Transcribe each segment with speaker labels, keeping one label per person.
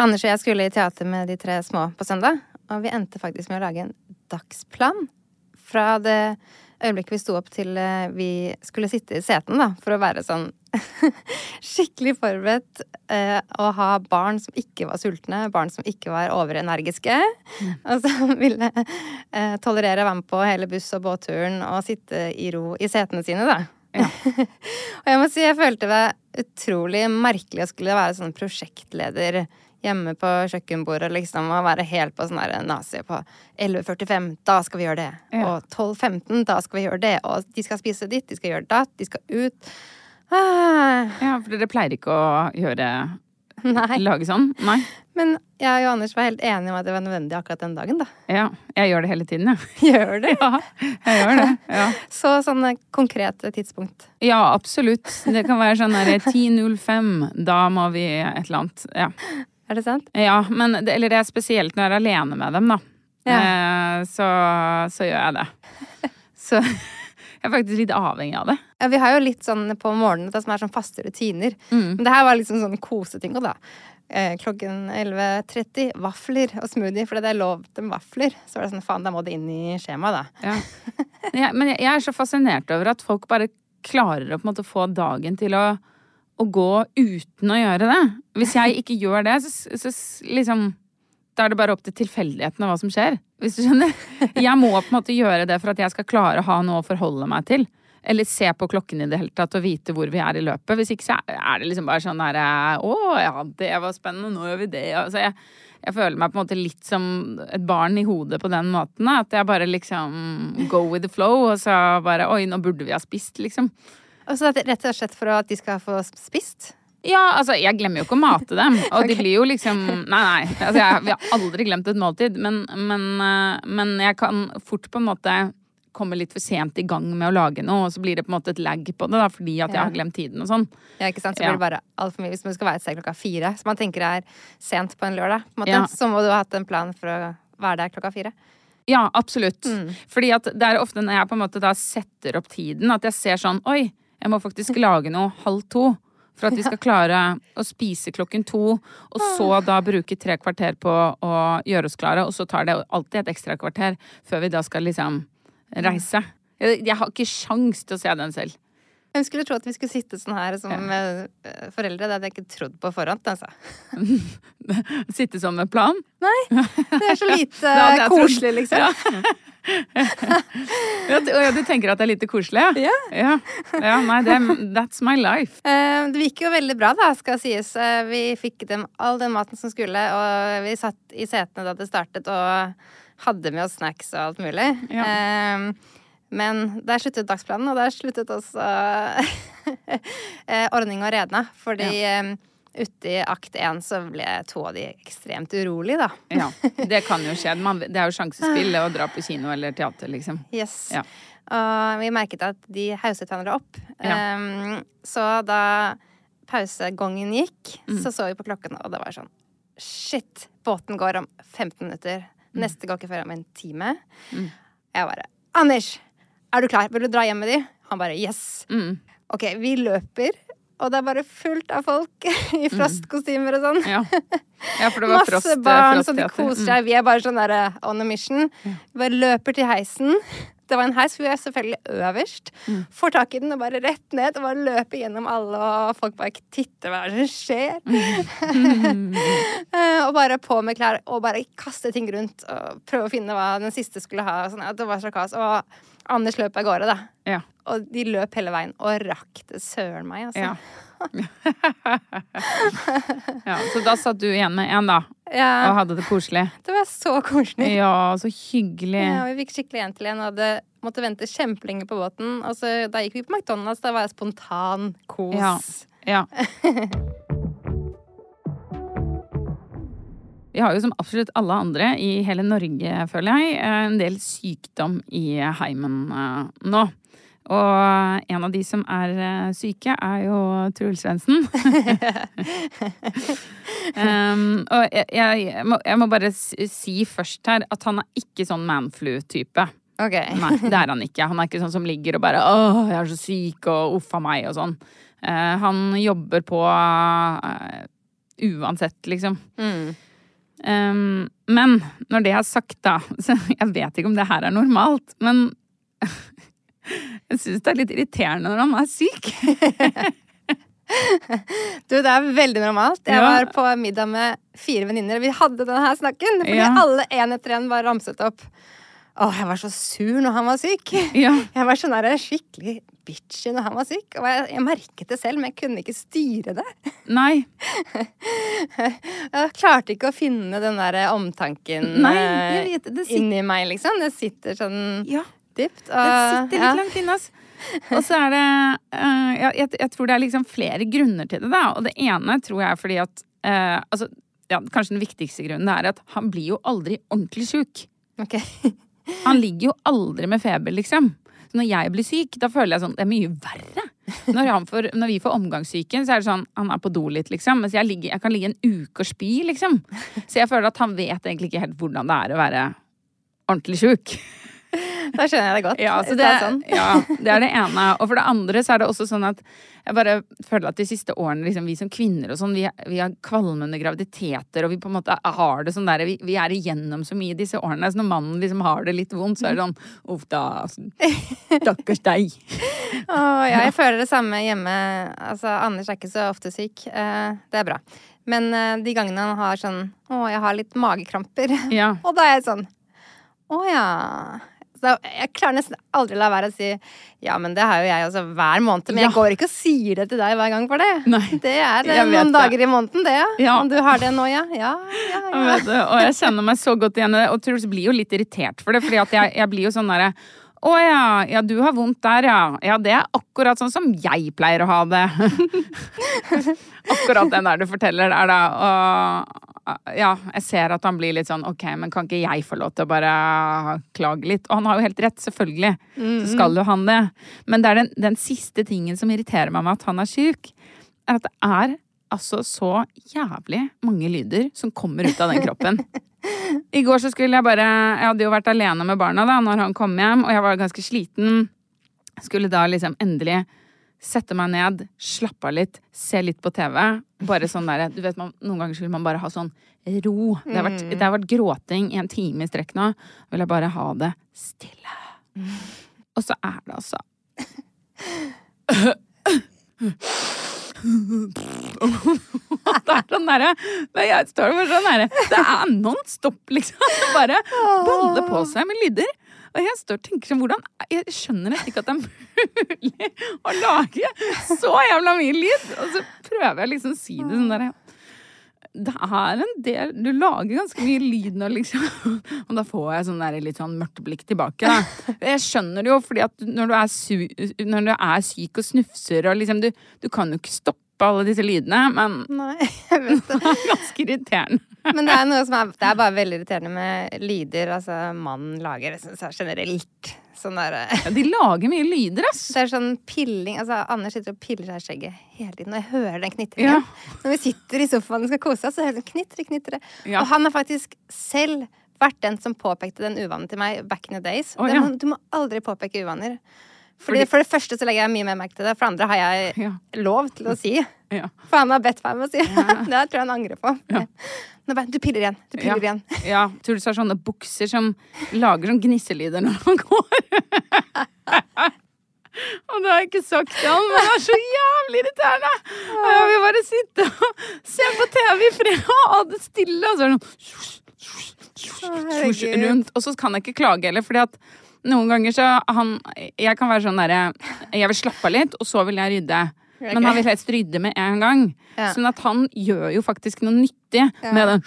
Speaker 1: Anders og jeg skulle i teater med de tre små på søndag, og vi endte faktisk med å lage en dagsplan. Fra det øyeblikket vi sto opp til eh, vi skulle sitte i seten, da, for å være sånn skikkelig forberedt. Eh, og ha barn som ikke var sultne, barn som ikke var overenergiske. Og som ville eh, tolerere å være med på hele buss- og båtturen og sitte i ro i setene sine, da. og jeg må si jeg følte det utrolig merkelig å skulle være sånn prosjektleder hjemme på kjøkkenbordet liksom, og være helt på sånn nazi på 11.45, da skal vi gjøre det.
Speaker 2: Ja.
Speaker 1: Og 12.15, da skal vi gjøre det. Og de skal spise ditt, de skal gjøre datt, de skal ut. Ah,
Speaker 2: Ja, for dere pleier ikke å gjøre
Speaker 1: nei.
Speaker 2: lage sånn? Nei.
Speaker 1: Men jeg og Anders var helt enige om at det var nødvendig akkurat den dagen, da.
Speaker 2: Ja. Jeg gjør det hele tiden, jeg.
Speaker 1: Gjør det?
Speaker 2: Ja, jeg gjør det. Ja.
Speaker 1: Så sånne konkrete tidspunkt.
Speaker 2: ja, absolutt. Det kan være sånn derre 10.05, da må vi et eller annet. Ja.
Speaker 1: Er det sant?
Speaker 2: Ja, men det, eller det er spesielt når jeg er alene med dem, da. Eh, så, så gjør jeg det. Så jeg er faktisk litt avhengig av det.
Speaker 1: Ja, vi har jo litt sånn på morgenen det som er sånn faste rutiner.
Speaker 2: Mm.
Speaker 1: Men det her var liksom sånn koseting òg, da. Eh, klokken 11.30 vafler og smoothie, fordi det er lov til vafler. Så var det sånn, faen, da må det inn i skjemaet, da.
Speaker 2: Ja. Men jeg, jeg er så fascinert over at folk bare klarer å på en måte få dagen til å, å gå uten å gjøre det. Hvis jeg ikke gjør det, så, så liksom Da er det bare opp til tilfeldighetene hva som skjer. Hvis du skjønner? Jeg må på en måte gjøre det for at jeg skal klare å ha noe å forholde meg til. Eller se på klokken i det hele tatt og vite hvor vi er i løpet. Hvis ikke så er det liksom bare sånn derre Å ja, det var spennende, nå gjør vi det. Altså jeg, jeg føler meg på en måte litt som et barn i hodet på den måten. At jeg bare liksom go with the flow, og så bare Oi, nå burde vi ha spist, liksom.
Speaker 1: Og så det rett og slett for at de skal få spist.
Speaker 2: Ja, altså, jeg glemmer jo ikke å mate dem. Og de blir jo liksom Nei, nei. Altså, jeg, vi har aldri glemt et måltid. Men, men, eh, men jeg kan fort på en måte komme litt for sent i gang med å lage noe, og så blir det på en måte et lag på det, da, fordi at jeg
Speaker 1: Ja.
Speaker 2: har glemt tiden og sånn.
Speaker 1: Ja, ikke sant? Så blir det bare altfor mye hvis man skal være et sted klokka fire. Så man tenker er sent på en lørdag, på en måte.
Speaker 2: Ja.
Speaker 1: Så må du ha hatt en plan for å være der klokka fire.
Speaker 2: Ja, absolutt.
Speaker 1: Mm.
Speaker 2: Fordi at det er ofte når jeg på en måte da setter opp tiden, at jeg ser sånn Oi, jeg må faktisk lage noe halv to. For at vi skal klare å spise klokken to, og så da bruke tre kvarter på å gjøre oss klare. Og så tar det alltid et ekstra kvarter før vi da skal liksom reise. Jeg, har ikke sjans til å se den selv.
Speaker 1: Hvem skulle tro at vi skulle sitte sånn her som ja. foreldre? Det hadde jeg ikke trodd på forhånd, altså.
Speaker 2: Sitte sånn med plan. Nei.
Speaker 1: Det er så lite koselig, liksom.
Speaker 2: Ja, du, ja, du tenker at det er lite koselig, ja? Ja. ja nei, det, that's my life.
Speaker 1: Eh, Det gikk jo veldig bra, da, skal sies. Eh, Vi fikk dem all den maten som skulle, og vi satt i setene da det startet, og hadde med oss snacks og alt mulig.
Speaker 2: Ja.
Speaker 1: Eh, Men der sluttet dagsplanen, og der sluttet også eh, ordning og redne. Fordi ja. ute i akt én så ble to av de ekstremt urolige, da.
Speaker 2: Ja, det kan jo skje. Man, det er jo sjansespill å dra på kino eller teater, liksom.
Speaker 1: Yes.
Speaker 2: Ja.
Speaker 1: Og vi merket at de hauset hverandre opp.
Speaker 2: Ja.
Speaker 1: Um, så da pausegongen gikk,
Speaker 2: Mm.
Speaker 1: så så vi på klokken, og det var sånn Shit! Båten går om 15 minutter.
Speaker 2: Mm.
Speaker 1: Neste går ikke før om en time. Jeg bare Anders! Er du klar? Vil du dra hjem med de? Han bare yes.
Speaker 2: Mm.
Speaker 1: Ok, vi løper. Og det er bare fullt av folk i frostkostymer og sånn.
Speaker 2: Ja. ja, for det var
Speaker 1: Masse
Speaker 2: frost,
Speaker 1: barn som koser
Speaker 2: Mm.
Speaker 1: seg. Vi er bare sånn der eh, on a mission. Vi bare løper til heisen. Det var en heis, for vi er selvfølgelig øverst.
Speaker 2: Mm.
Speaker 1: Får tak i den og bare rett ned og bare løper gjennom alle, og folk bare titter hva som skjer.
Speaker 2: Mm.
Speaker 1: Eh, og bare på med klær og bare kaste ting rundt og prøve å finne hva den siste skulle ha. og Sånn, det var så kaos. Og Anders løp av gårde, da.
Speaker 2: Ja.
Speaker 1: Og de løp hele veien og rakk det søren meg, altså.
Speaker 2: Ja. ja. Så da satt du igjen med én, da.
Speaker 1: Ja,
Speaker 2: Og hadde det koselig.
Speaker 1: det var så koselig.
Speaker 2: Ja, så hyggelig.
Speaker 1: Ja, vi fikk skikkelig en til en og hadde måtte vente kjempelenge på båten. Og så da gikk vi på McDonald's, da var jeg spontan kos.
Speaker 2: Ja. Ja. Vi har jo som absolutt alle andre i hele Norge, føler jeg, en del sykdom i heimen eh, nå. Og en av de som er eh, syke, er jo Truls Svendsen. um, og jeg, jeg, jeg, må, jeg må bare si først her at han er ikke sånn manflu-type.
Speaker 1: Okay.
Speaker 2: Nei, det er han ikke. Han er ikke sånn som ligger og bare 'Å, jeg er så syk', og 'uff a meg', og sånn. Uh, han jobber på uh, uansett, liksom.
Speaker 1: Mm.
Speaker 2: Um, men når det er sagt, da så Jeg vet ikke om det her er normalt, men jeg syns det er litt irriterende når han er syk.
Speaker 1: Du, det er veldig normalt. Jeg var på middag med fire venninner. Vi hadde denne snakken, fordi
Speaker 2: Ja.
Speaker 1: alle én etter én var ramset opp. Å, jeg var så sur når han var syk.
Speaker 2: Ja.
Speaker 1: Jeg var sånn der skikkelig bitchy når han var syk. Og jeg, jeg merket det selv, men jeg kunne ikke styre det.
Speaker 2: Nei.
Speaker 1: Jeg klarte ikke å finne den der omtanken
Speaker 2: Nei,
Speaker 1: eh,
Speaker 2: vet sitter-
Speaker 1: inni meg, liksom. Det sitter sånn
Speaker 2: Ja.
Speaker 1: dypt.
Speaker 2: Det sitter litt
Speaker 1: ja.
Speaker 2: langt inne, altså. Og så er det uh, jeg, jeg, jeg tror det er liksom flere grunner til det, da. Og det ene tror jeg er fordi at uh, Altså, ja, kanskje den viktigste grunnen er at han blir jo aldri ordentlig sjuk.
Speaker 1: Okay.
Speaker 2: Han ligger jo aldri med feber, liksom. Så når jeg blir syk, da føler jeg sånn Det er mye verre. Når, får, når vi får omgangssyken, så er det sånn Han er på do litt, liksom. Mens jeg, ligger, jeg kan ligge en uke og spy, liksom. Så jeg føler at han vet egentlig ikke helt hvordan det er å være ordentlig sjuk.
Speaker 1: Da skjønner jeg det godt.
Speaker 2: Ja, det,
Speaker 1: er sånn.
Speaker 2: ja, det er det ene. Og for det andre så er det også sånn at jeg bare føler at de siste årene, liksom, vi som kvinner og sånn, vi, vi har kvalmende graviditeter, og vi på en måte har det sånn der Vi, vi er igjennom så mye disse årene. Så når mannen liksom har det litt vondt, så er det sånn Uff da, stakkars deg.
Speaker 1: Åh, ja, jeg føler det samme hjemme. Altså, Anders er ikke så ofte syk. Eh, det er bra. Men eh, de gangene han har sånn Å, jeg har litt magekramper.
Speaker 2: Ja.
Speaker 1: Og da er jeg sånn Å ja. Så jeg klarer nesten aldri å la være å si ja, men det har jo jeg også hver måned. Men jeg
Speaker 2: Ja.
Speaker 1: går ikke og sier det til deg hver gang for det.
Speaker 2: Nei,
Speaker 1: Det er
Speaker 2: jeg
Speaker 1: noen
Speaker 2: det.
Speaker 1: dager i måneden, det, ja. Om du har det nå, ja. Ja, ja,
Speaker 2: Jeg
Speaker 1: ja.
Speaker 2: vet det, og jeg kjenner meg så godt igjen i det. Og Truls blir jo litt irritert for det, fordi at jeg, jeg blir jo sånn derre å ja, ja, du har vondt der, ja. Ja, det er akkurat sånn som jeg pleier å ha det. akkurat den der du forteller der, da. Og ja, jeg ser at han blir litt sånn ok, men kan ikke jeg få lov til å bare klage litt? Og han har jo helt rett, selvfølgelig. Så skal jo han det. Men det er den, den siste tingen som irriterer meg med at han er syk, er at det er altså så jævlig mange lyder som kommer ut av den kroppen. I går så skulle jeg bare Jeg hadde jo vært alene med barna da når han kom hjem, og jeg var ganske sliten. Skulle da liksom endelig sette meg ned, slappe av litt, se litt på TV. Bare sånn der, du vet, man, Noen ganger skulle man bare ha sånn ro. Det har, vært, det har vært gråting i en time i strekk nå. Vil jeg bare ha det stille. Og så er det altså Det er sånn derre Jeg står for sånn derre Det er non stop, liksom. Bare baller på seg med lyder. Og jeg står og tenker sånn hvordan Jeg skjønner nesten ikke at det er mulig å lage så jævla mye lyd. Og så prøver jeg liksom å si det sånn derre det er en del Du lager ganske mye lyd nå, liksom. Og da får jeg sånn der litt sånn mørkt blikk tilbake. Da. Jeg skjønner det jo, fordi at når du er, su når du er syk og snufser og liksom du, du kan jo ikke stoppe alle disse lydene, men
Speaker 1: Nei, jeg vet det.
Speaker 2: det er ganske irriterende.
Speaker 1: Men det er noe som er, det er bare veldig irriterende med lyder altså mannen lager. Jeg det er generelt sånn der
Speaker 2: Ja, de lager mye lyder, ass.
Speaker 1: Det er sånn pilling altså Anders sitter og piller seg i skjegget hele tiden, og jeg hører den knitringen.
Speaker 2: Ja.
Speaker 1: Når vi sitter i sofaen og skal kose oss, så hører jeg sånn knitre, knitre.
Speaker 2: Ja.
Speaker 1: Og han har faktisk selv vært den som påpekte den uvanen til meg back in the days. Oh,
Speaker 2: ja.
Speaker 1: du må aldri påpeke uvaner. Fordi,
Speaker 2: Fordi-
Speaker 1: For det første så legger jeg mye mer merke til det, for det andre har jeg lov til å si.
Speaker 2: Ja.
Speaker 1: For han har bedt meg om å si. det her tror jeg han angrer på.
Speaker 2: Ja.
Speaker 1: Nå bare, du piller igjen. Du piller igjen.
Speaker 2: ja. Truls har sånne bukser som lager sånn gnisselyder når han går. Og det har jeg ikke sagt til han, men det er så jævlig irriterende! Og jeg vil bare sitte og se på TV i fred og ha det stille, og så er det sånn rundt. Og så kan jeg ikke klage heller, fordi at Noen ganger så han Jeg kan være sånn derre Jeg vil slappe av litt, og så vil jeg rydde. Men han vil helst rydde med en gang.
Speaker 1: Ja.
Speaker 2: Sånn at han gjør jo faktisk noe nyttig med den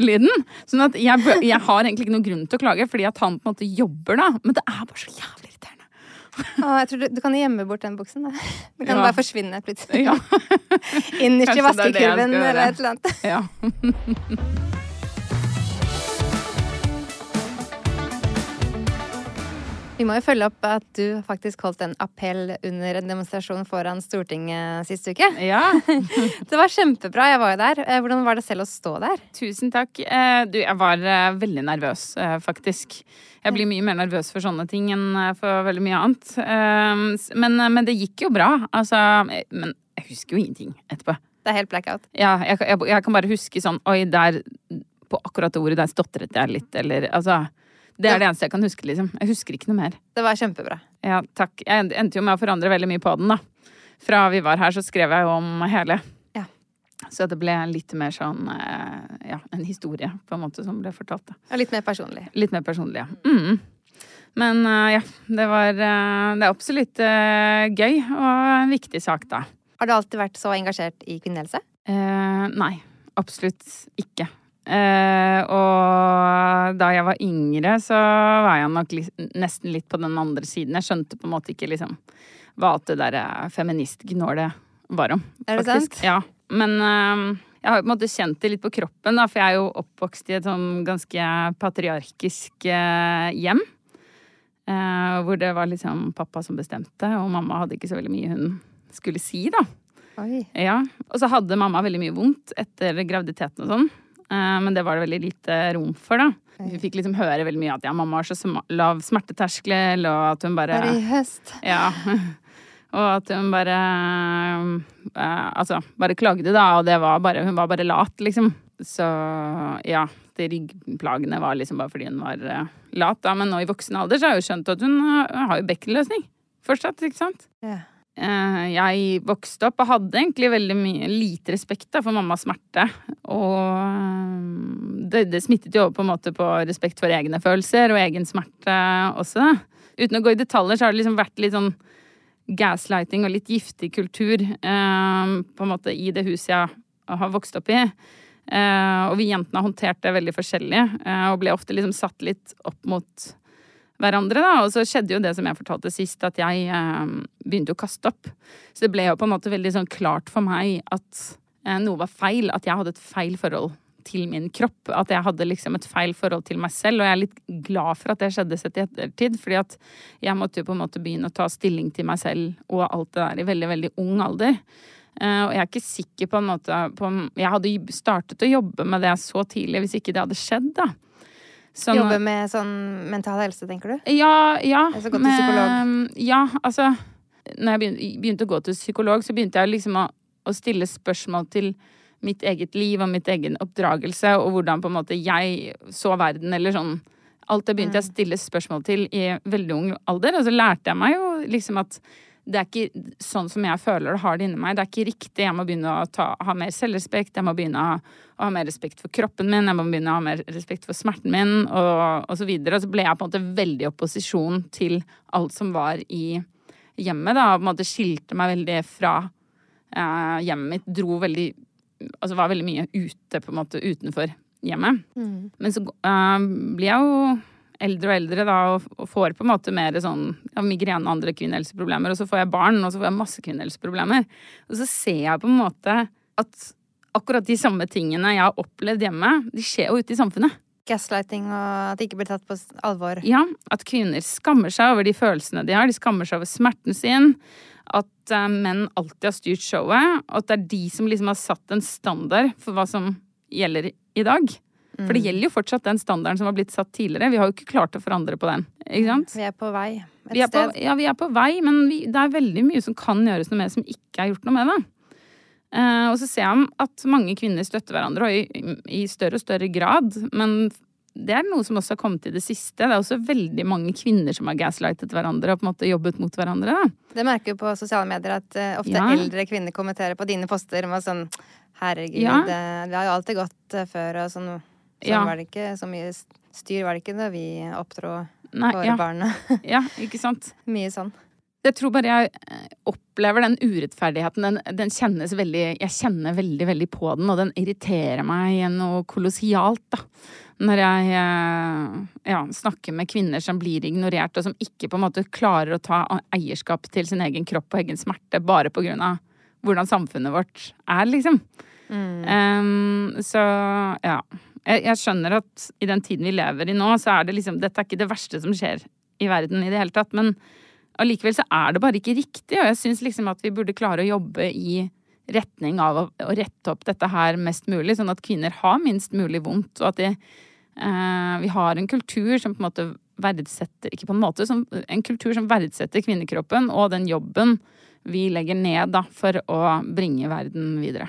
Speaker 2: lyden. Sånn at jeg, jeg har egentlig ikke noen grunn til å klage, fordi at han på en måte jobber da. Men det er bare så jævlig irriterende.
Speaker 1: Å, jeg tror du, du kan gjemme bort den buksen, da. Den kan
Speaker 2: Ja.
Speaker 1: bare forsvinne plutselig.
Speaker 2: Ja.
Speaker 1: Innerst i vaskekurven eller et eller annet.
Speaker 2: ja.
Speaker 1: Vi må jo følge opp at du faktisk holdt en appell under en demonstrasjon foran Stortinget sist uke.
Speaker 2: ja.
Speaker 1: Det var kjempebra, jeg var jo der. Eh, Hvordan var det selv å stå der?
Speaker 2: Tusen takk. Eh, du, jeg var eh, veldig nervøs, faktisk. Jeg blir mye mer nervøs for sånne ting enn for veldig mye annet. Men, men det gikk jo bra. Altså, men jeg husker jo ingenting etterpå.
Speaker 1: Det er helt blackout.
Speaker 2: Ja, jeg, jeg, jeg kan bare huske sånn Oi, der På akkurat det ordet der stotret jeg litt, eller altså Det er det eneste jeg kan huske, liksom. Jeg husker ikke noe mer.
Speaker 1: Det var kjempebra.
Speaker 2: Ja, takk. Jeg endte jo med å forandre veldig mye på den, da. Fra vi var her, så skrev jeg jo om hele.
Speaker 1: Ja.
Speaker 2: Så det ble litt mer sånn eh, Ja, en historie, på en måte, som ble fortalt, da.
Speaker 1: Og litt mer personlig.
Speaker 2: Litt mer personlig, ja. Mm. Men eh, ja, det var eh, Det er absolutt gøy, og en viktig sak, da.
Speaker 1: Har du alltid vært så engasjert i kvinnehelse?
Speaker 2: Eh, nei, absolutt ikke. Eh, og da jeg var yngre, så var jeg nok li nesten litt på den andre siden. Jeg skjønte på en måte ikke liksom hva alt det der eh, feministgnålet var om.
Speaker 1: Er det
Speaker 2: faktisk.
Speaker 1: sant?
Speaker 2: Ja. Men eh, jeg har på en måte kjent det litt på kroppen, da, for jeg er jo oppvokst i et sånn ganske patriarkisk eh, hjem. Eh, hvor det var liksom pappa som bestemte, og mamma hadde ikke så veldig mye hun skulle si, da. Ja, og så hadde mamma veldig mye vondt etter graviditeten og sånn. Eh, Men det var det veldig lite rom for, da. Hun fikk liksom høre veldig mye at ja, mamma har så lav smerteterskel, og at hun bare
Speaker 1: Bare i høst.
Speaker 2: Ja. Og at hun bare eh, Altså, bare klagde, da, og det var bare Hun var bare lat, liksom. Så ja, de ryggplagene var liksom bare fordi hun var eh, lat, da. Men nå i voksen alder så har jeg jo skjønt at hun har, har jo bekkenløsning. Fortsatt, ikke sant?
Speaker 1: Ja.
Speaker 2: Eh, jeg vokste opp og hadde egentlig veldig mye lite respekt da, for mammas smerte. Og eh, det, det smittet jo på en måte på respekt for egne følelser og egen smerte også. Uten å gå i detaljer så har det liksom vært litt sånn gaslighting og litt giftig kultur eh, på en måte i det huset jeg har vokst opp i. Eh, og vi jentene har håndtert det veldig forskjellig, eh, og ble ofte liksom satt litt opp mot hverandre, da. Og så skjedde jo det som jeg fortalte sist, at jeg eh, begynte å kaste opp. Så det ble jo på en måte veldig sånn klart for meg at eh, noe var feil. At jeg hadde et feil forhold til min kropp. At jeg hadde liksom et feil forhold til meg selv. Og jeg er litt glad for at det skjedde sett i ettertid. fordi at jeg måtte jo på en måte begynne å ta stilling til meg selv og alt det der i veldig, veldig ung alder. Uh, og jeg er ikke sikker på en måte på Jeg hadde startet å jobbe med det så tidlig hvis ikke det hadde skjedd, da. Sånn-
Speaker 1: Jobbe med sånn mental helse, tenker du?
Speaker 2: ja, ja.
Speaker 1: Altså gå til psykolog.
Speaker 2: Ja, altså Når jeg begynte, begynte å gå til psykolog, så begynte jeg liksom å, å stille spørsmål til mitt eget liv og mitt egen oppdragelse, og hvordan på en måte jeg så verden, eller sånn Alt det begynte jeg å stille spørsmål til i veldig ung alder, og så lærte jeg meg jo liksom at det er ikke sånn som jeg føler det har det inni meg. Det er ikke riktig. Jeg må begynne å ta, ha mer selvrespekt. Jeg må begynne å, å ha mer respekt for kroppen min. Jeg må begynne å ha mer respekt for smerten min, og, og så videre. Og så ble jeg på en måte veldig i opposisjon til alt som var i hjemmet, da. Og på en måte skilte meg veldig fra eh, hjemmet mitt. Dro veldig Altså var veldig mye ute, på en måte, utenfor hjemmet. Men så eh, blir jeg jo eldre og eldre da, og, får på en måte mer sånn ja, migrene og andre kvinnehelseproblemer. Og så får jeg barn, og så får jeg masse kvinnehelseproblemer. Og så ser jeg på en måte at akkurat de samme tingene jeg har opplevd hjemme, de skjer jo ute i samfunnet.
Speaker 1: Gaslighting og at det ikke blir tatt på alvor.
Speaker 2: Ja, at kvinner skammer seg over de følelsene de har. De skammer seg over smerten sin. At uh, menn alltid har styrt showet. Og at det er de som liksom har satt en standard for hva som gjelder i dag. For det gjelder jo fortsatt den standarden som har blitt satt tidligere. Vi har jo ikke klart å forandre på den. Ikke sant?
Speaker 1: Vi er på vei et
Speaker 2: Vi er på,
Speaker 1: sted.
Speaker 2: ja, vi er på vei, men vi, det er veldig mye som kan gjøres noe med, som ikke er gjort noe med det. Eh, og så ser jeg at mange kvinner støtter hverandre, og i, i større og større grad. Men det er noe som også har kommet i det siste. Det er også veldig mange kvinner som har gaslightet hverandre og på en måte jobbet mot hverandre. Da.
Speaker 1: Det merker jo på sosiale medier at uh, ofte
Speaker 2: Ja.
Speaker 1: eldre kvinner kommenterer på dine poster med sånn Herregud,
Speaker 2: Ja.
Speaker 1: det, vi har jo alltid gått uh, før, og sånn, sånn
Speaker 2: Ja.
Speaker 1: var det ikke. Så mye styr var det ikke da vi oppdro. Våre
Speaker 2: ja.
Speaker 1: barn.
Speaker 2: Ja, ikke sant?
Speaker 1: Mye sånn.
Speaker 2: Jeg tror bare jeg eh, opplever den urettferdigheten. Den, den kjennes veldig Jeg kjenner veldig, veldig på den, og den irriterer meg noe kolossialt, da. Når jeg eh, ja, snakker med kvinner som blir ignorert, og som ikke på en måte klarer å ta eierskap til sin egen kropp og egen smerte bare på grunn av hvordan samfunnet vårt er, liksom. Um, så ja. Jeg, jeg skjønner at i den tiden vi lever i nå, så er det liksom Dette er ikke det verste som skjer i verden i det hele tatt, men allikevel så er det bare ikke riktig, og jeg syns liksom at vi burde klare å jobbe i retning av å, å rette opp dette her mest mulig, sånn at kvinner har minst mulig vondt, og at de, eh, vi har en kultur som på en måte verdsetter Ikke på en måte, som, en kultur som verdsetter kvinnekroppen og den jobben vi legger ned da, for å bringe verden videre.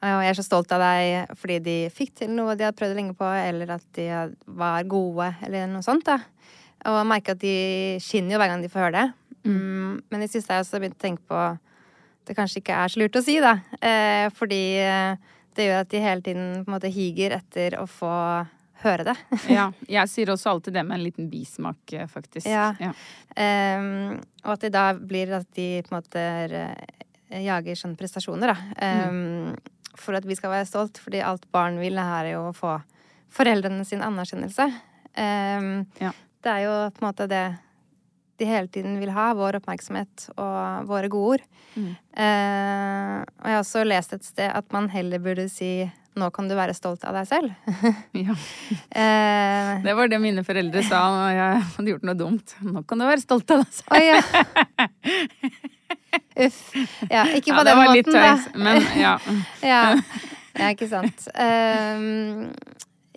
Speaker 1: og jeg er så stolt av deg fordi de fikk til noe de hadde prøvd lenge på, eller at de var gode, eller noe sånt. da. Og jeg merker at de skinner jo hver gang de får høre det. Mm. Men i siste har jeg også begynt å tenke på at det kanskje ikke er så lurt å si, da. Eh, fordi eh, det gjør at de hele tiden på en måte higer etter å få høre det.
Speaker 2: Ja, jeg sier også alltid det med en liten bismak, eh, faktisk.
Speaker 1: Ja.
Speaker 2: Ja.
Speaker 1: Um, og at det da blir at de på en måte eh, jager sånne prestasjoner, da. Um, For at vi skal være stolt, fordi alt barn vil, er jo å få foreldrene sin anerkjennelse. Um,
Speaker 2: Ja.
Speaker 1: Det er jo på en måte det de hele tiden vil ha, vår oppmerksomhet og våre gode ord. Eh, og jeg har også lest et sted at man heller burde si 'nå kan du være stolt av deg selv'.
Speaker 2: Ja.
Speaker 1: uh,
Speaker 2: Det var det mine foreldre sa når jeg hadde gjort noe dumt. Nå kan du være stolt av deg selv.
Speaker 1: Oh, ja. Uff. Ja, ikke på
Speaker 2: Ja, det
Speaker 1: den måten,
Speaker 2: litt tøys,
Speaker 1: da.
Speaker 2: men ja.
Speaker 1: ja. ja, ikke sant. Um,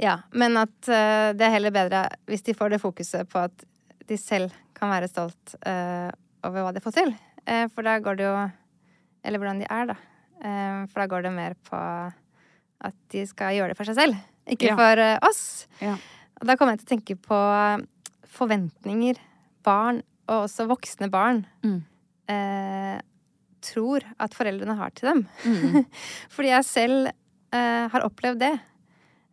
Speaker 1: ja, men at uh, det er heller bedre hvis de får det fokuset på at de selv kan være stolt uh, over hva de får til. Uh, for da går det jo Eller hvordan de er, da. Eh, for da går det mer på at de skal gjøre det for seg selv, ikke
Speaker 2: Ja.
Speaker 1: for oss.
Speaker 2: Ja.
Speaker 1: Og da kommer jeg til å tenke på forventninger barn, og også voksne barn,
Speaker 2: Mm.
Speaker 1: Eh, tror at foreldrene har til dem.
Speaker 2: Mm.
Speaker 1: Fordi jeg selv eh, har opplevd det.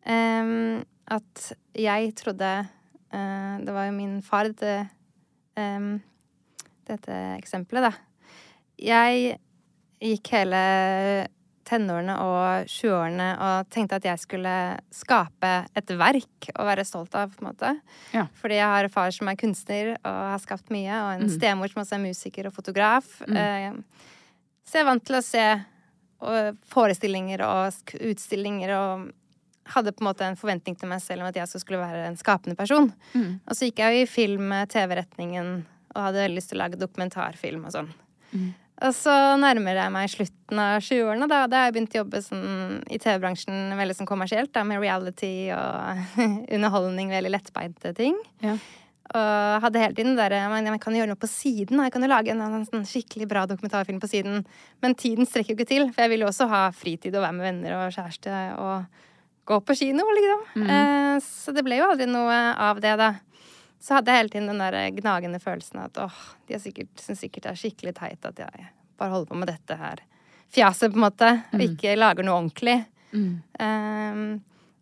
Speaker 1: Um, at jeg trodde uh, Det var jo min far, dette, um, dette eksempelet, da. Jeg gikk hele tenårene og 20-årene og tenkte at jeg skulle skape et verk å være stolt av, på en måte.
Speaker 2: Ja.
Speaker 1: Fordi jeg har far som er kunstner og har skapt mye, og en stemor som også er musiker og fotograf. Mm. så jeg er vant til å se forestillinger og utstillinger og hadde på en måte en forventning til meg selv om at jeg skulle være en skapende person. Og så gikk jeg jo i film-TV-retningen og hadde veldig lyst til å lage dokumentarfilm og sånn. Og så nærmer jeg meg slutten av 20-årene. Da, da har jeg begynt å jobbe sånn, i TV-bransjen veldig sånn kommersielt, da, med reality og underholdning, veldig lettbeinte ting.
Speaker 2: Ja.
Speaker 1: Og hadde hele tiden der Men jeg kan jo gjøre noe på siden. Jeg kan jo lage en, en, en, skikkelig bra dokumentarfilm på siden. Men tiden strekker jo ikke til, for jeg vil jo også ha fritid og være med venner og kjæreste og gå på kino, liksom. Eh, så det ble jo aldri noe av det, da. Så hadde jeg hele tiden den der gnagende følelsen at åh, de er sikkert, syns sikkert det er skikkelig teit at jeg bare holder på med dette her fjaset, på en måte, og ikke lager noe ordentlig. Um,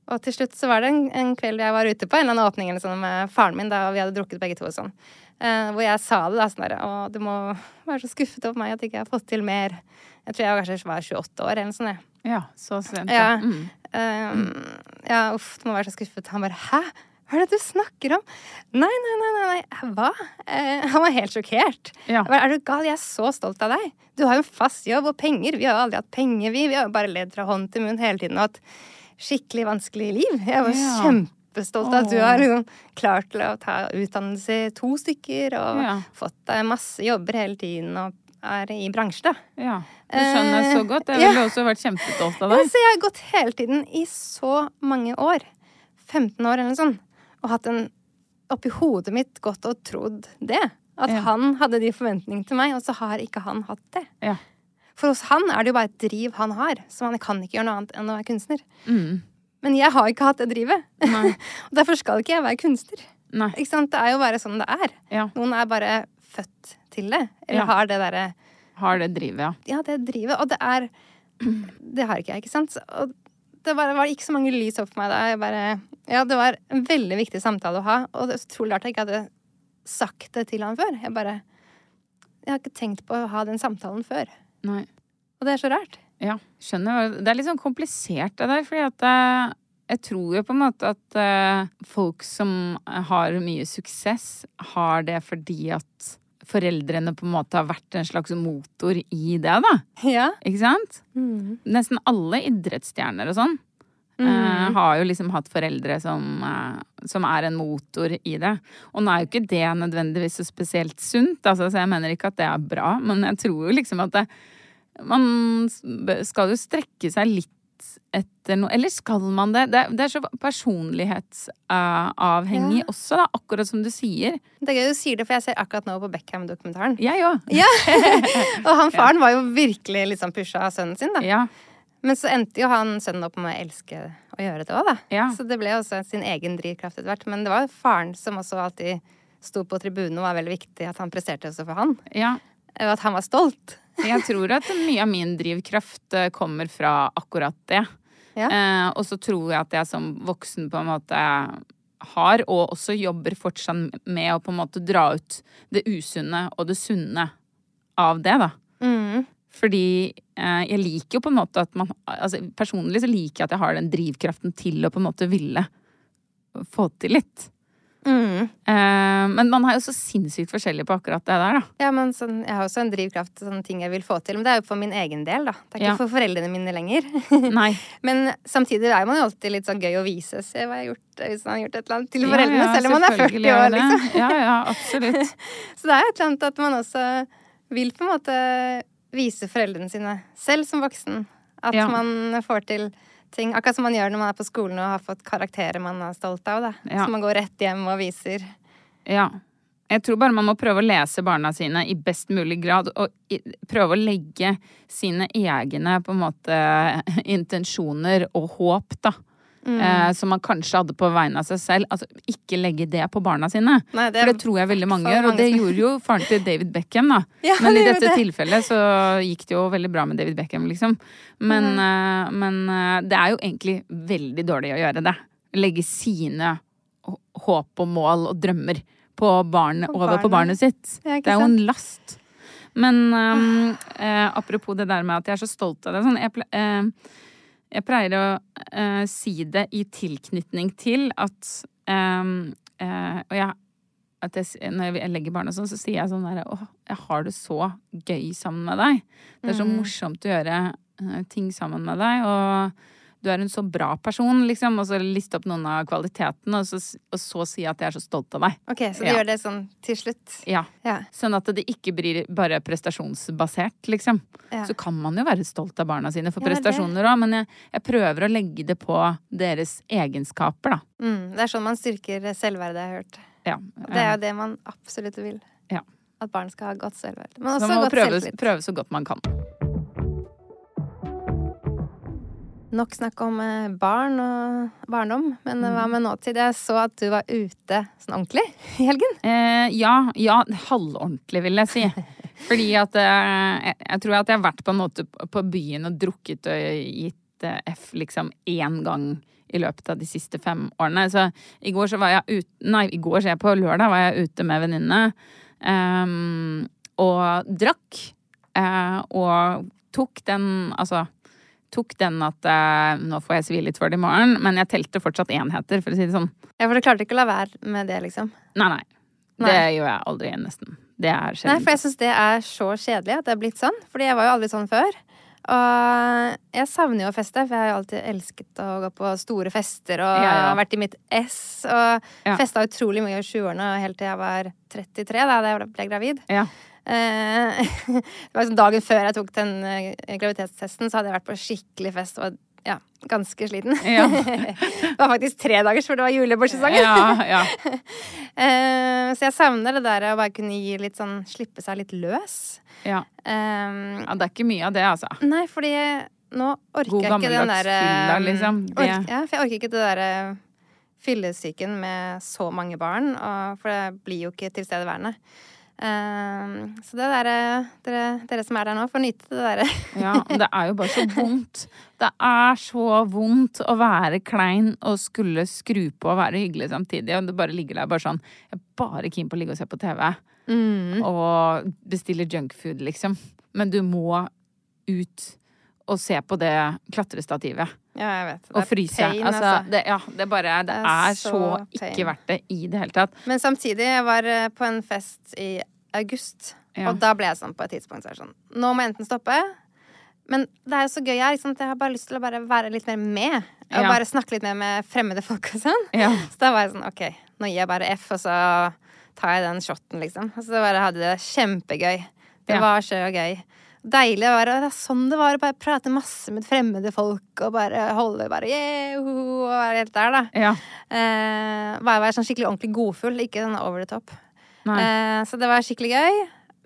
Speaker 1: og til slutt så var det en, en kveld jeg var ute på en eller annen åpning eller sånn med faren min, da, og vi hadde drukket begge to og sånn, uh, hvor jeg sa det da sånn derre Å, du må være så skuffet over meg at jeg ikke har fått til mer. Jeg tror jeg kanskje var 28 år eller noe sånt. jeg.
Speaker 2: ja, så sent.
Speaker 1: Ja.
Speaker 2: Mm.
Speaker 1: Um, ja, uff, du må være så skuffet. Han bare Hæ? Hva er det du snakker om? Nei, nei, nei, nei, hva? Eh, han var helt sjokkert.
Speaker 2: Ja.
Speaker 1: Er du gal? Jeg er så stolt av deg. Du har jo en fast jobb og penger. Vi har jo aldri hatt penger, vi. Vi har jo bare ledd fra hånd til munn hele tiden. Og hatt skikkelig vanskelig liv. Jeg var
Speaker 2: Ja.
Speaker 1: kjempestolt av at du har liksom klart til å ta utdannelse to stykker og
Speaker 2: Ja.
Speaker 1: fått deg masse jobber hele tiden og er i bransje, da.
Speaker 2: Ja. Det skjønner jeg så godt. Jeg
Speaker 1: Eh,
Speaker 2: ville også vært kjempestolt av
Speaker 1: Ja,
Speaker 2: deg.
Speaker 1: så jeg har gått hele tiden i så mange år, 15 år eller noe sånt, og hatt en oppi hodet mitt gått og trodd det. At
Speaker 2: Ja.
Speaker 1: han hadde de forventningene til meg, og så har ikke han hatt det.
Speaker 2: Ja.
Speaker 1: For hos han er det jo bare et driv han har, så han kan ikke gjøre noe annet enn å være kunstner.
Speaker 2: Mm.
Speaker 1: Men jeg har ikke hatt det drivet. Og derfor skal ikke jeg være kunstner.
Speaker 2: Nei.
Speaker 1: Ikke sant? Det er jo bare sånn det er.
Speaker 2: Ja.
Speaker 1: Noen er bare født til det. Eller har det derre
Speaker 2: Har det drivet, ja.
Speaker 1: Ja, det drivet. Og det er Det har ikke jeg, ikke sant? Og det bare var ikke så mange lys opp for meg da. Jeg bare Ja, det var en veldig viktig samtale å ha, og det er utrolig rart jeg ikke hadde sagt det til han før. Jeg bare Jeg har ikke tenkt på å ha den samtalen før.
Speaker 2: Nei.
Speaker 1: Og det er så rart.
Speaker 2: Ja, skjønner. Det er litt sånn komplisert det der, fordi at jeg, jeg tror jo på en måte at eh, folk som har mye suksess, har det fordi at foreldrene på en måte har vært en slags motor i det, da.
Speaker 1: Ja.
Speaker 2: Ikke sant? Nesten alle idrettsstjerner og sånn eh, har jo liksom hatt foreldre som, uh, som er en motor i det. Og nå er jo ikke det nødvendigvis så spesielt sunt, altså, så jeg mener ikke at det er bra, men jeg tror jo liksom at det, man skal jo strekke seg litt etter noe Eller skal man det? Det, det er så personlighetsavhengig
Speaker 1: Ja.
Speaker 2: også, da, akkurat som du sier.
Speaker 1: Det er gøy du sier det, for jeg ser akkurat nå på Beckham-dokumentaren.
Speaker 2: Jeg òg.
Speaker 1: Ja. og han faren var jo virkelig sånn pusha av sønnen sin, da.
Speaker 2: Ja.
Speaker 1: Men så endte jo han sønnen opp med å elske å gjøre det òg, da.
Speaker 2: Ja.
Speaker 1: Så det ble også sin egen drivkraft etter hvert. Men det var faren som også alltid sto på tribunen og var veldig viktig at han presterte også for han.
Speaker 2: ja.
Speaker 1: Og at han var stolt.
Speaker 2: Jeg tror at mye av min drivkraft eh, kommer fra akkurat det.
Speaker 1: Ja.
Speaker 2: Eh, og så tror jeg at jeg som voksen på en måte har, og også jobber fortsatt med å på en måte dra ut det usunne og det sunne av det, da.
Speaker 1: Mm.
Speaker 2: Fordi eh, jeg liker jo på en måte at man altså Personlig så liker jeg at jeg har den drivkraften til å på en måte ville få til litt.
Speaker 1: Mm.
Speaker 2: Uh, men man er jo så sinnssykt forskjellig på akkurat det der, da.
Speaker 1: Ja, men sånn, jeg har også en drivkraft, til sånne ting jeg vil få til. Men det er jo for min egen del, da. Det er ikke
Speaker 2: Ja.
Speaker 1: for foreldrene mine lenger.
Speaker 2: Nei.
Speaker 1: men samtidig er man jo alltid litt sånn gøy å vise. Se hva jeg har gjort hvis man har gjort et eller annet til foreldrene,
Speaker 2: ja,
Speaker 1: selv om man er 40 år, liksom.
Speaker 2: Ja, ja, absolutt.
Speaker 1: Så det er et eller annet at man også vil på en måte vise foreldrene sine selv som voksen. At
Speaker 2: Ja.
Speaker 1: man får til ting. Akkurat som man gjør når man er på skolen og har fått karakterer man er stolt av. Da.
Speaker 2: Ja.
Speaker 1: Så man går rett hjem og viser.
Speaker 2: Ja. Jeg tror bare man må prøve å lese barna sine i best mulig grad, og prøve å legge sine egne på en måte intensjoner og håp, da.
Speaker 1: Mm.
Speaker 2: Eh, som man kanskje hadde på vegne av seg selv. Altså, ikke legge det på barna sine.
Speaker 1: Nei, det
Speaker 2: For det tror jeg veldig mange gjør, og det gjorde jo faren til David Beckham, da.
Speaker 1: Ja,
Speaker 2: Men i dette
Speaker 1: det.
Speaker 2: tilfellet så gikk det jo veldig bra med David Beckham, liksom. Men, eh, men eh, det er jo egentlig veldig dårlig å gjøre det. Legge sine håp og mål og drømmer på barnet,
Speaker 1: og
Speaker 2: over på
Speaker 1: barnet.
Speaker 2: barnet sitt. Det er jo en last. Men um, eh, apropos det der med at jeg er så stolt av det sånn, jeg, eh, jeg pleier å eh, si det i tilknytning til at um, eh, Og jeg, at jeg, når jeg legger barn og sånn, så sier jeg sånn derre Å, jeg har det så gøy sammen med deg. Det er så morsomt å gjøre eh, ting sammen med deg, og du er en så bra person, liksom. Og så liste opp noen av kvalitetene, og så, og så si at jeg er så stolt av deg.
Speaker 1: Ok, så du
Speaker 2: Ja.
Speaker 1: gjør det sånn til slutt.
Speaker 2: Ja.
Speaker 1: Ja.
Speaker 2: Sånn at det ikke blir bare prestasjonsbasert, liksom.
Speaker 1: Ja.
Speaker 2: Så kan man jo være stolt av barna sine for
Speaker 1: er
Speaker 2: prestasjoner òg, men jeg, jeg prøver å legge det på deres egenskaper, da.
Speaker 1: Mm, det er sånn man styrker selvverdet, jeg har hørt.
Speaker 2: Ja.
Speaker 1: Det er jo det man absolutt vil.
Speaker 2: Ja.
Speaker 1: At barn skal ha godt selvverd. Men
Speaker 2: Så man må prøve, prøve så godt man kan.
Speaker 1: Nok snakk om eh, barn og barndom, men
Speaker 2: Mm.
Speaker 1: hva med nåtid? Jeg så at du var ute sånn ordentlig i helgen.
Speaker 2: Eh, ja, ja, halvordentlig, vil jeg si. Fordi at eh, jeg, tror at jeg har vært på en måte på byen og drukket og gitt eh, F liksom én gang i løpet av de siste fem årene. Så i går så var jeg ute Nei, i går, så jeg på lørdag var jeg ute med venninnene ehm, og drakk. eh, og tok den Altså tok den at eh, nå får jeg svi litt for det i morgen, men jeg telte fortsatt enheter, for å si det sånn.
Speaker 1: Ja, for du klarte ikke å la være med det, liksom.
Speaker 2: Nei, nei.
Speaker 1: Nei.
Speaker 2: Det gjør jeg aldri, nesten. Det er
Speaker 1: Nei, for jeg syns det er så kjedelig at det er blitt sånn. Fordi jeg var jo aldri sånn før. Og jeg savner jo å feste, for jeg har jo alltid elsket å gå på store fester og
Speaker 2: Ja, ja.
Speaker 1: vært i mitt ess. Og
Speaker 2: Ja.
Speaker 1: festa utrolig mye i 20-årene helt til jeg var 33, da da jeg ble gravid.
Speaker 2: Ja.
Speaker 1: Eh, det var liksom dagen før jeg tok den eh, graviditetstesten, så hadde jeg vært på skikkelig fest og ja, ganske sliten.
Speaker 2: Ja.
Speaker 1: det var faktisk tre dagers, for det var julebordsesongen.
Speaker 2: Ja, ja.
Speaker 1: Eh, så jeg savner det der å bare kunne gi litt sånn Slippe seg litt løs.
Speaker 2: ja.
Speaker 1: Um,
Speaker 2: ja det er ikke mye av det, altså.
Speaker 1: nei, fordi nå orker
Speaker 2: God
Speaker 1: jeg ikke den derre
Speaker 2: fylla, liksom. Det-
Speaker 1: ork, Ja, for jeg orker ikke det derre fyllesyken med så mange barn, og, for det blir jo ikke tilstedeværende. Eh, så det der, dere, dere som er der nå, får nyte det derre.
Speaker 2: Ja, det er jo bare så vondt. Det er så vondt å være klein og skulle skru på og være hyggelig samtidig. Og det bare ligger der bare sånn Jeg er bare keen på å ligge og se på TV. Og bestille junkfood, liksom. Men du må ut og se på det klatrestativet.
Speaker 1: Ja, jeg vet. Det
Speaker 2: Og
Speaker 1: er
Speaker 2: fryse.
Speaker 1: pain,
Speaker 2: altså, det, ja, det er bare Det
Speaker 1: Det er
Speaker 2: er så
Speaker 1: så
Speaker 2: ikke verdt det i det hele tatt.
Speaker 1: Men samtidig, jeg var eh, på en fest i august,
Speaker 2: Ja.
Speaker 1: og da ble jeg sånn på et tidspunkt så er sånn Nå må jeg enten stoppe, men det er jo så gøy her, ikke? Jeg har bare lyst til å bare være litt mer med. Og
Speaker 2: Ja.
Speaker 1: bare snakke litt mer med fremmede folk og sånn.
Speaker 2: Ja.
Speaker 1: Så da var jeg sånn OK, nå gir jeg bare F, og så tar jeg den shoten, liksom. Og så bare hadde det kjempegøy. Det var så gøy. Deilig å være, det er sånn det var å bare prate masse med fremmede folk og bare holde bare yeah, ho, og være helt der, da.
Speaker 2: Ja.
Speaker 1: Eh, bare være sånn skikkelig ordentlig godfull, ikke sånn over the top. Eh, så det var skikkelig gøy.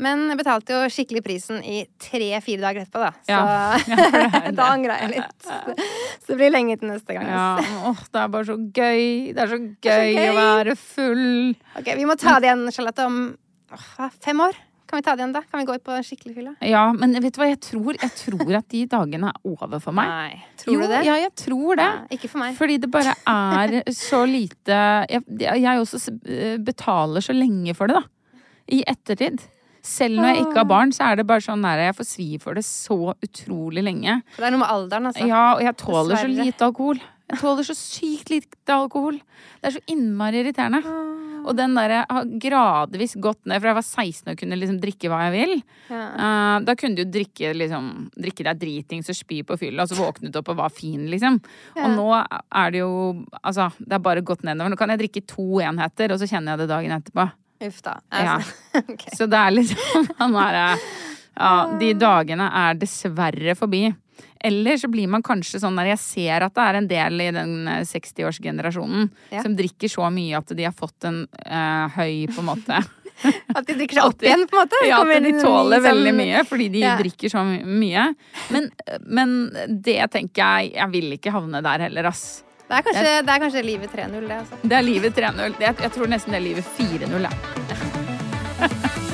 Speaker 1: Men jeg betalte jo skikkelig prisen i tre-fire dager etterpå, da. Så
Speaker 2: Ja.
Speaker 1: da angra jeg litt. Så det blir lenge til neste gang.
Speaker 2: Ja, åh, det er bare så gøy. Det er så
Speaker 1: er så
Speaker 2: gøy, å være full.
Speaker 1: Ok, Vi må ta det igjen, Charlotte, om åh, fem år. Kan vi ta det igjen da? Kan vi gå ut på skikkelig fylla?
Speaker 2: Ja, men vet du hva jeg tror? Jeg tror at de dagene er over for meg.
Speaker 1: Nei. Tror
Speaker 2: jo,
Speaker 1: du det?
Speaker 2: Ja, jeg tror det.
Speaker 1: Ja, ikke for meg.
Speaker 2: Fordi det bare er så lite Jeg, jeg også betaler så lenge for det, da. I ettertid. Selv når jeg ikke har barn, så er det bare sånn der jeg får svi for det så utrolig lenge.
Speaker 1: For Det er noe med alderen, altså.
Speaker 2: Ja, og jeg tåler så lite alkohol. Jeg tåler så sykt lite alkohol. Det er så innmari irriterende. Og den derre har gradvis gått ned, for jeg var 16 og kunne liksom drikke hva jeg vil. Eh, da kunne du jo drikke, liksom, drikke deg dritings og spy på fylla, og så våknet du opp og var fin, liksom. Og nå er det jo Altså, det er bare gått nedover. Nå kan jeg drikke to enheter, og så kjenner jeg det dagen etterpå.
Speaker 1: Uff da.
Speaker 2: Ja.
Speaker 1: okay.
Speaker 2: Så det er liksom han er, Ja, de dagene er dessverre forbi. Eller så blir man kanskje sånn der Jeg ser at det er en del i den eh, 60-årsgenerasjonen
Speaker 1: Ja.
Speaker 2: som drikker så mye at de har fått en uh, høy, på en måte
Speaker 1: At de drikker seg opp igjen, på en måte.
Speaker 2: Ja, at de tåler
Speaker 1: sånn-
Speaker 2: veldig mye fordi de
Speaker 1: Ja.
Speaker 2: drikker så mye. Men, men det tenker jeg Jeg vil ikke havne der heller, ass.
Speaker 1: Det er kanskje, det er kanskje livet 3-0, det, altså.
Speaker 2: Det er livet 3-0. Jeg, jeg tror nesten det er livet 4-0, jeg.